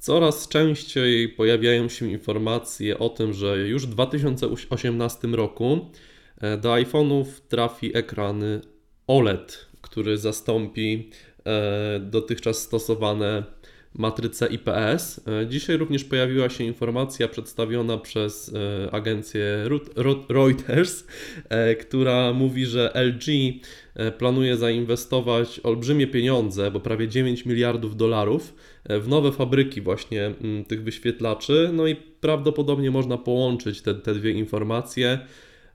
Coraz częściej pojawiają się informacje o tym, że już w 2018 roku e, do iPhone'ów trafi ekran OLED, który zastąpi e, dotychczas stosowane matrycę IPS. E, dzisiaj również pojawiła się informacja przedstawiona przez agencję Reuters, która mówi, że LG planuje zainwestować olbrzymie pieniądze, bo prawie 9 miliardów dolarów w nowe fabryki właśnie mm, tych wyświetlaczy. No i prawdopodobnie można połączyć te, te dwie informacje.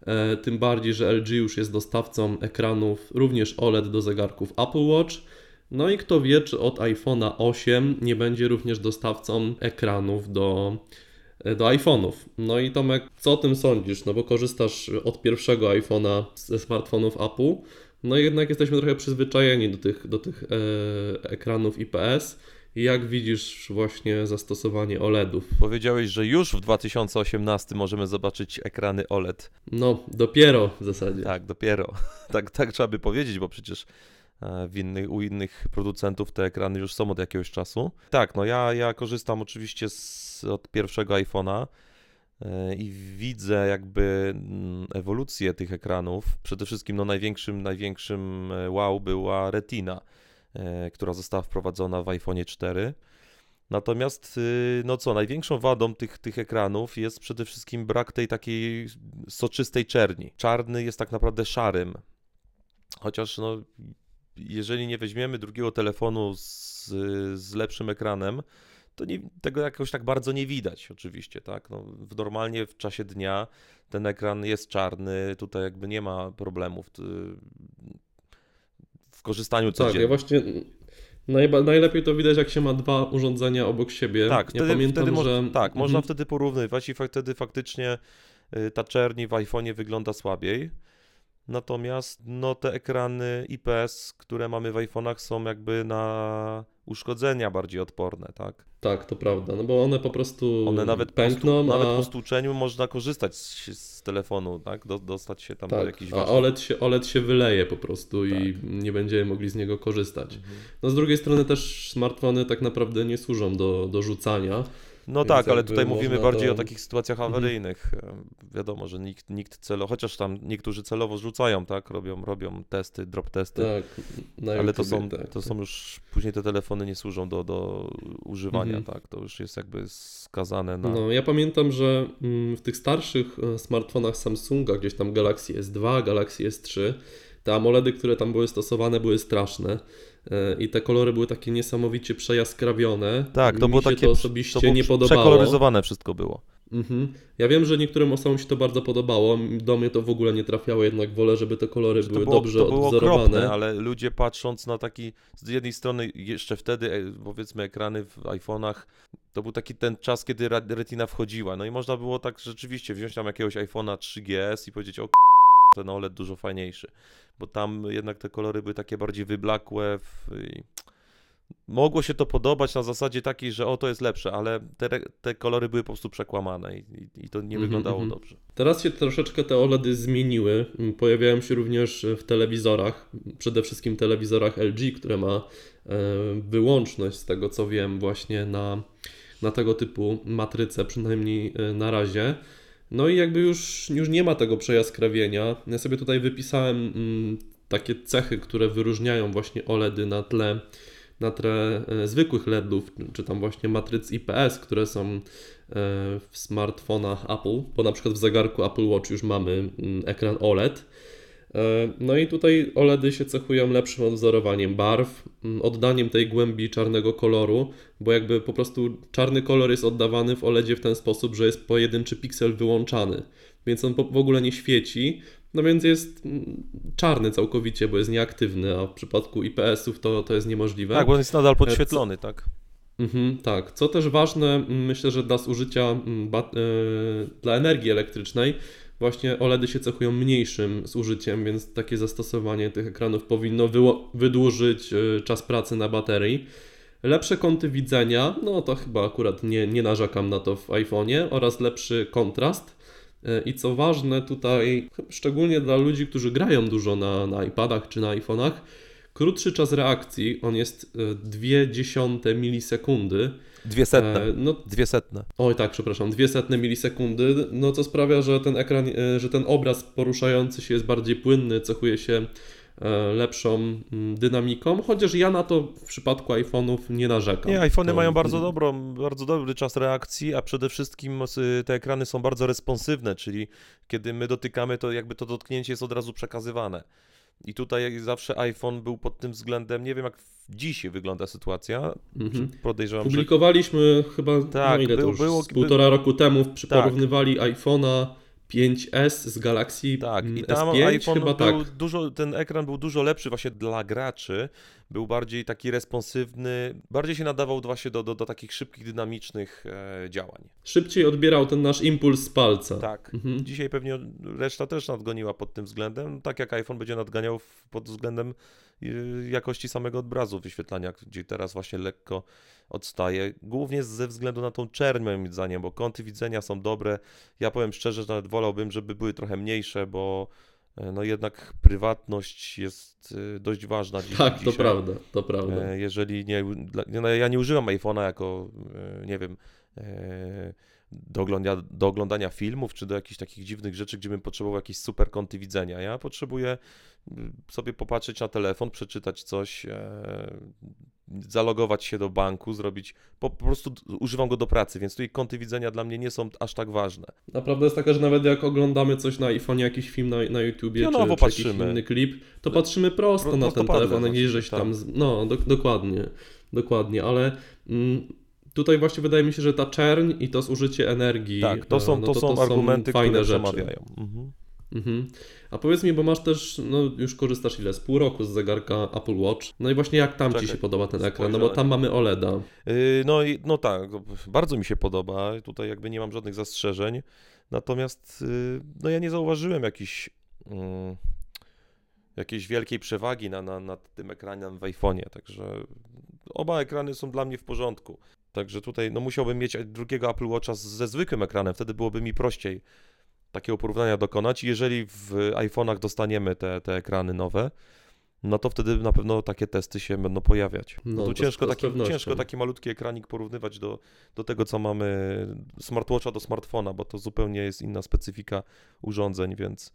E, tym bardziej, że LG już jest dostawcą ekranów również OLED do zegarków Apple Watch. No i kto wie, czy od iPhone'a 8 nie będzie również dostawcą ekranów do, e, do iPhone'ów. No i Tomek, co o tym sądzisz? No bo korzystasz od pierwszego iPhone'a ze smartfonów Apple. No i jednak jesteśmy trochę przyzwyczajeni do tych, do tych e, ekranów IPS. Jak widzisz właśnie zastosowanie OLEDów? Powiedziałeś, że już w 2018 możemy zobaczyć ekrany OLED. No, dopiero w zasadzie. Tak, dopiero. tak, tak trzeba by powiedzieć, bo przecież innych, u innych producentów te ekrany już są od jakiegoś czasu. Tak, no ja, ja korzystam oczywiście z, od pierwszego iPhone'a e, i widzę jakby mm, ewolucję tych ekranów. Przede wszystkim no największym, największym e, wow była Retina E, która została wprowadzona w iPhone 4. Natomiast, y, no co, największą wadą tych, tych ekranów jest przede wszystkim brak tej takiej soczystej czerni. Czarny jest tak naprawdę szarym. Chociaż, no, jeżeli nie weźmiemy drugiego telefonu z, z lepszym ekranem, to nie, tego jakoś tak bardzo nie widać, oczywiście, tak. No, normalnie w czasie dnia ten ekran jest czarny, tutaj jakby nie ma problemów korzystaniu codziennym. Tak, ja właśnie najba, najlepiej to widać, jak się ma dwa urządzenia obok siebie. Tak, wtedy, ja pamiętam, wtedy że... tak mhm. można wtedy porównywać i wtedy faktycznie y, ta czerni w iPhone'ie wygląda słabiej. Natomiast no, te ekrany IPS, które mamy w iPhone'ach są jakby na uszkodzenia bardziej odporne, tak? Tak, to prawda, no bo one po prostu one nawet pękną. Po stu, a... Nawet po stłuczeniu można korzystać z, z telefonu, tak? Do, dostać się tam tak, do jakichś a OLED się, OLED się wyleje po prostu tak. i nie będziemy mogli z niego korzystać. Mhm. No z drugiej strony też smartfony tak naprawdę nie służą do, do rzucania. No Więc tak, ale tutaj mówimy bardziej to... o takich sytuacjach mhm. awaryjnych. Mhm. Wiadomo, że nikt, nikt celowo, chociaż tam niektórzy celowo rzucają, tak, robią, robią testy, drop testy. Tak, ale to są, tak. to są już, później te telefony nie służą do, do używania, mhm. tak, to już jest jakby skazane na... No, ja pamiętam, że mm, w tych starszych e, smartfonach Samsunga, gdzieś tam Galaxy S2, Galaxy S3, te AMOLEDy, które tam były stosowane, były straszne. E, i te kolory były takie niesamowicie przejaskrawione. Tak, to Mi było się takie to osobiście to nie podobało. Przekoloryzowane wszystko było. Mhm. Ja wiem, że niektórym osobom się to bardzo podobało. Do mnie to w ogóle nie trafiało, jednak wolę, żeby te kolory były było, dobrze to było odwzorowane. Okropne, ale ludzie patrząc na taki, z jednej strony jeszcze wtedy, e, powiedzmy, ekrany w iPhone'ach, to był taki ten czas, kiedy Retina wchodziła. No i można było tak rzeczywiście wziąć tam jakiegoś iPhone'a 3GS i powiedzieć, o ten OLED dużo fajniejszy, bo tam jednak te kolory były takie bardziej wyblakłe. W... Mogło się to podobać na zasadzie takiej, że o to jest lepsze, ale te, te kolory były po prostu przekłamane i, i, to nie mm -hmm, wyglądało mm -hmm. dobrze. Teraz się troszeczkę te OLEDy zmieniły. Pojawiają się również w telewizorach, przede wszystkim telewizorach LG, które ma e, wyłączność z tego co wiem właśnie na, na tego typu matryce, przynajmniej e, na razie. No i jakby już, już nie ma tego przejaskrawienia. Ja sobie tutaj wypisałem mm, takie cechy, które wyróżniają właśnie OLEDy na tle, na tle e, zwykłych LEDów, czy tam właśnie matryc IPS, które są e, w smartfonach Apple, bo na przykład w zegarku Apple Watch już mamy mm, ekran OLED. E, no i tutaj OLEDy się cechują lepszym odwzorowaniem barw, oddaniem tej głębi czarnego koloru, bo jakby po prostu czarny kolor jest oddawany w OLEDzie w ten sposób, że jest pojedynczy piksel wyłączany, więc on w ogóle nie świeci, no więc jest czarny całkowicie, bo jest nieaktywny, a w przypadku IPS-ów to, to jest niemożliwe. Tak, bo on jest nadal podświetlony, tak? Mhm, tak. Co też ważne, myślę, że dla zużycia e, dla energii elektrycznej, właśnie OLEDy się cechują mniejszym zużyciem, więc takie zastosowanie tych ekranów powinno wydłużyć e, czas pracy na baterii. Lepsze kąty widzenia, no to chyba akurat nie, nie narzekam na to w iPhone'ie, oraz lepszy kontrast. E, I co ważne tutaj, szczególnie dla ludzi, którzy grają dużo na, na iPadach czy na iPhone'ach, krótszy czas reakcji, on jest 0,2 e, milisekundy, Dwie setne. E, No, Dwie setne. oj tak, przepraszam, dwie setne milisekundy, no co sprawia, że ten ekran, e, że ten obraz poruszający się jest bardziej płynny, cechuje się e, lepszą mm, dynamiką, chociaż ja na to w przypadku iPhone'ów nie narzekam. Nie, iPhony To- mają bardzo dobrą, bardzo dobry czas reakcji, a przede wszystkim te ekrany są bardzo responsywne, czyli kiedy my dotykamy, to jakby to dotknięcie jest od razu przekazywane. I tutaj zawsze iPhone był pod tym względem, nie wiem jak dzisiaj wygląda sytuacja, Mhm. podejrzewam, że Publikowaliśmy chyba, Tak, no ile był- to już, było- z półtora roku temu, przy Tak. iPhone'a 5S z Galaxy Tak, mm, i tam S5 iPhone chyba był tak. dużo, ten ekran był dużo lepszy właśnie dla graczy, był bardziej taki responsywny, bardziej się nadawał właśnie do, do, do takich szybkich, dynamicznych e, działań. Szybciej odbierał ten nasz impuls z palca. Tak. Mhm. Dzisiaj pewnie reszta też nadgoniła pod tym względem, tak jak iPhone będzie nadganiał pod względem y, jakości samego obrazu wyświetlania, gdzie teraz właśnie lekko odstaje, głównie ze względu na tą czerń moim zdaniem, bo kąty widzenia są dobre. Ja powiem szczerze, że nawet wolałbym, żeby były trochę mniejsze, bo e, no jednak prywatność jest y, dość ważna dziś, Tak, to dzisiaj. prawda, to prawda. E, Jeżeli nie, no ja nie używam iPhone'a jako, e, nie wiem, e, do, oglądania, do oglądania filmów, czy do jakichś takich dziwnych rzeczy, gdzie bym potrzebował jakieś super kąty widzenia. Ja potrzebuję sobie popatrzeć na telefon, przeczytać coś, e, zalogować się do banku, zrobić, po, po prostu używam go do pracy, więc tutaj kąty widzenia dla mnie nie są aż tak ważne. Naprawdę jest taka, że nawet jak oglądamy coś na iPhone'ie, jakiś film na, na YouTubie, Pionowo czy, czy jakiś patrzymy. inny klip, to patrzymy prosto Pro- na ten prostopadle telefon, nie żeś tak. tam... No, do, dokładnie, dokładnie, ale mm, tutaj właśnie wydaje mi się, że ta czerń i to zużycie energii, Tak, to e, są, no to są argumenty, fajne które rzeczy. przemawiają. Mhm. Mhm. A powiedz mi, bo masz też, no już korzystasz ile, z pół roku z zegarka Apple Watch. No i właśnie jak tam Ci Czekaj, się podoba ten ekran? No bo tam mamy OLEDa. Yy, No, i, no tak, bardzo mi się podoba. Tutaj jakby nie mam żadnych zastrzeżeń. Natomiast yy, no ja nie zauważyłem jakiejś, mm, jakiejś wielkiej przewagi na, na, nad tym ekranem w iPhone'ie. Także oba ekrany są dla mnie w porządku. Także tutaj no, musiałbym mieć drugiego Apple Watcha ze zwykłym ekranem, wtedy byłoby mi prościej takiego porównania dokonać. Jeżeli w iPhone'ach dostaniemy te, te ekrany nowe, no to wtedy na pewno takie testy się będą pojawiać. No, No, tu ciężko, taki, ciężko taki malutki ekranik porównywać do, do tego, co mamy smartwatcha do smartfona, bo to zupełnie jest inna specyfika urządzeń, więc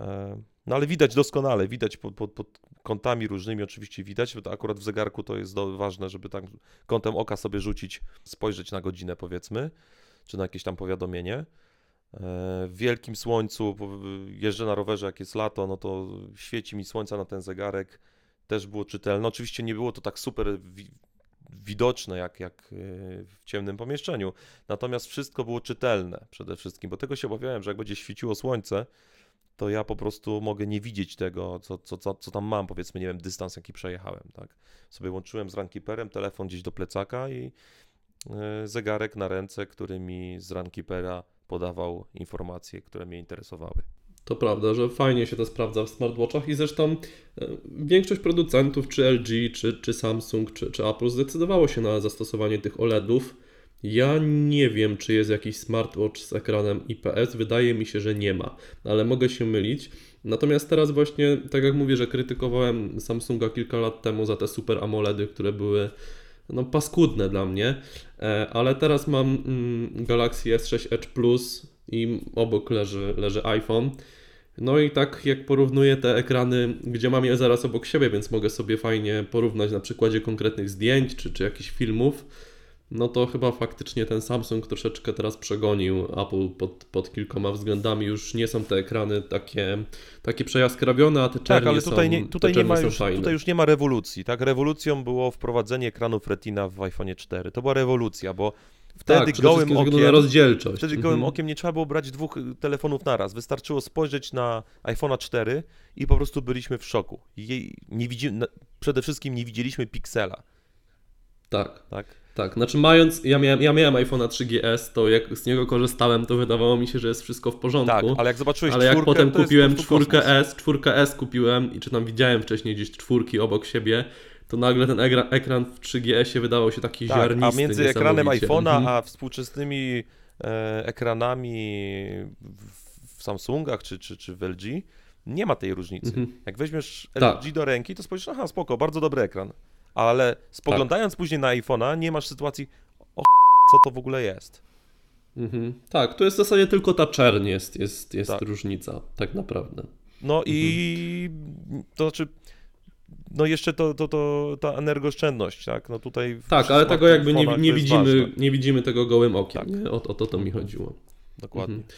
e, no ale widać doskonale, widać pod, pod, pod kątami różnymi oczywiście widać, bo to akurat w zegarku to jest do, ważne, żeby tak kątem oka sobie rzucić, spojrzeć na godzinę powiedzmy, czy na jakieś tam powiadomienie. E, W wielkim słońcu, jeżdżę na rowerze, jak jest lato, no to świeci mi słońca na ten zegarek. Też było czytelne. Oczywiście nie było to tak super wi- widoczne jak, jak e, w ciemnym pomieszczeniu. Natomiast wszystko było czytelne przede wszystkim, bo tego się obawiałem, że jak będzie świeciło słońce, to ja po prostu mogę nie widzieć tego, co, co, co, co tam mam, powiedzmy, nie wiem, dystans, jaki przejechałem, tak. Sobie łączyłem z runkeeperem, telefon gdzieś do plecaka i e, zegarek na ręce, który mi z runkeepera podawał informacje, które mnie interesowały. To prawda, że fajnie się to sprawdza w smartwatchach i zresztą e, większość producentów, czy LG, czy, czy Samsung, czy, czy Apple zdecydowało się na zastosowanie tych OLEDów. Ja nie wiem, czy jest jakiś smartwatch z ekranem IPS, wydaje mi się, że nie ma, ale mogę się mylić. Natomiast teraz właśnie, tak jak mówię, że krytykowałem Samsunga kilka lat temu za te super AMOLEDy, które były no, paskudne dla mnie, e, ale teraz mam mm, Galaxy S6 Edge Plus i obok leży, leży iPhone. No i tak jak porównuję te ekrany, gdzie mam je zaraz obok siebie, więc mogę sobie fajnie porównać na przykładzie konkretnych zdjęć czy, czy jakichś filmów, no to chyba faktycznie ten Samsung troszeczkę teraz przegonił Apple pod, pod kilkoma względami. Już nie są te ekrany takie, takie przejaskrawione, a te czernie Tak, ale tutaj, są, nie, tutaj, nie ma już, tutaj już nie ma rewolucji, tak? Rewolucją było wprowadzenie ekranów Retina w iPhone 4. To była rewolucja, bo wtedy tak, gołym okiem, rozdzielczość. wtedy Mhm. gołym okiem nie trzeba było brać dwóch y, telefonów naraz. Wystarczyło spojrzeć na iPhone'a 4 i po prostu byliśmy w szoku. Jej, nie widzi, przede wszystkim nie widzieliśmy piksela, Tak. tak? Tak, znaczy mając, ja miałem, ja miałem iPhone'a 3GS, to jak z niego korzystałem, to wydawało mi się, że jest wszystko w porządku. Tak, ale jak zobaczyłeś Ale jak czwórkę, potem to jest kupiłem czwórkę S, czwórkę S kupiłem i czy tam widziałem wcześniej gdzieś czwórki obok siebie, to nagle ten ekran, ekran w 3GS-ie wydawał się taki Tak, a ziarnisty między ekranem iPhone'a Mhm. a współczesnymi e, ekranami w, Samsungach czy, czy, czy w LG nie ma tej różnicy. Mhm. Jak weźmiesz Tak. LG do ręki, to spojrzysz, aha, spoko, bardzo dobry ekran. Ale spoglądając później na iPhone'a, nie masz sytuacji, o co to w ogóle jest. Mhm. Tak, to jest w zasadzie tylko ta czerń jest, jest, jest Tak. różnica, tak naprawdę. No i to znaczy, no jeszcze to, to, to ta energooszczędność, tak? No tutaj Tak, ale tego jakby nie, nie, widzimy, nie widzimy tego gołym okiem. Tak. Nie? O, o to, to mi chodziło. Dokładnie. Mhm.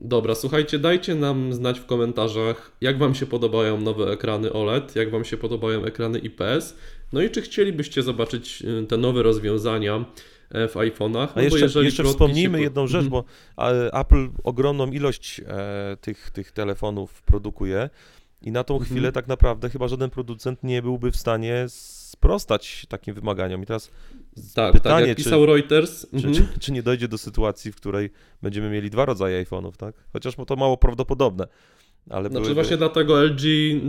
Dobra, słuchajcie, dajcie nam znać w komentarzach, jak Wam się podobają nowe ekrany OLED, jak Wam się podobają ekrany IPS, no i czy chcielibyście zobaczyć y, te nowe rozwiązania e, w iPhone'ach. A jeszcze, jeszcze wspomnijmy się jedną rzecz, Mhm. bo Apple ogromną ilość e, tych, tych telefonów produkuje i na tą Mhm. chwilę tak naprawdę chyba żaden producent nie byłby w stanie sprostać takim wymaganiom. I teraz Tak, pytanie, tak jak czy- pisał Reuters. Czy, mhm. czy, czy nie dojdzie do sytuacji, w której będziemy mieli dwa rodzaje iPhone'ów, tak? Chociaż to mało prawdopodobne. Ale Znaczy byłyby- właśnie dlatego LG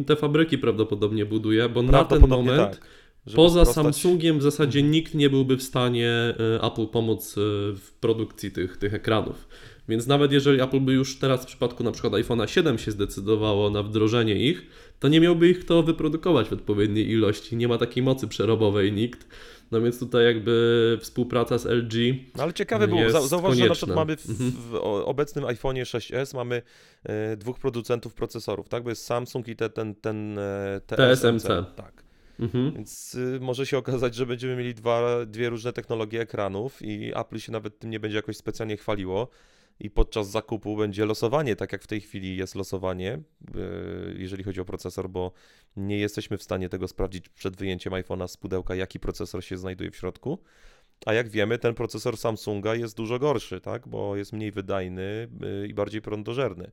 te fabryki prawdopodobnie buduje, bo na ten moment tak, poza Samsungiem w zasadzie nikt nie byłby w stanie e, Apple pomóc e, w produkcji tych, tych ekranów. Więc nawet jeżeli Apple by już teraz w przypadku na przykład iPhone'a 7 się zdecydowało na wdrożenie ich, to nie miałby ich kto wyprodukować w odpowiedniej ilości. Nie ma takiej mocy przerobowej nikt. No więc tutaj jakby współpraca z LG No ale ciekawe było, zauważ, że na przykład mamy w, Mhm. w o- obecnym iPhone'ie 6s mamy e, dwóch producentów procesorów, tak? Bo jest Samsung i te, ten, ten e, TSMC. Tak. Mhm. Więc y, może się okazać, że będziemy mieli dwa, dwie różne technologie ekranów i Apple się nawet tym nie będzie jakoś specjalnie chwaliło. I podczas zakupu będzie losowanie, tak jak w tej chwili jest losowanie, y, jeżeli chodzi o procesor, bo nie jesteśmy w stanie tego sprawdzić przed wyjęciem iPhone'a z pudełka, jaki procesor się znajduje w środku. A jak wiemy, ten procesor Samsunga jest dużo gorszy, tak? Bo jest mniej wydajny y, i bardziej prądożerny.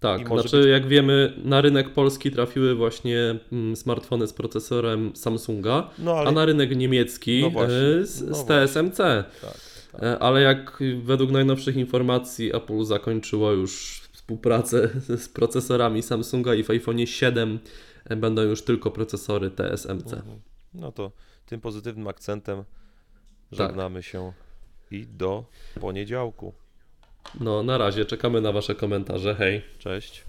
Tak, znaczy jak wiemy, na rynek polski trafiły właśnie mm, smartfony z procesorem Samsunga, No ale a na rynek niemiecki No e, z, no z. TSMC. tak. E, Ale jak według najnowszych informacji Apple zakończyło już współpracę z procesorami Samsunga i w iPhone 7 e, będą już tylko procesory TSMC. Mhm. No to tym pozytywnym akcentem Tak. żegnamy się i do poniedziałku. No na razie czekamy na Wasze komentarze. Hej. Cześć.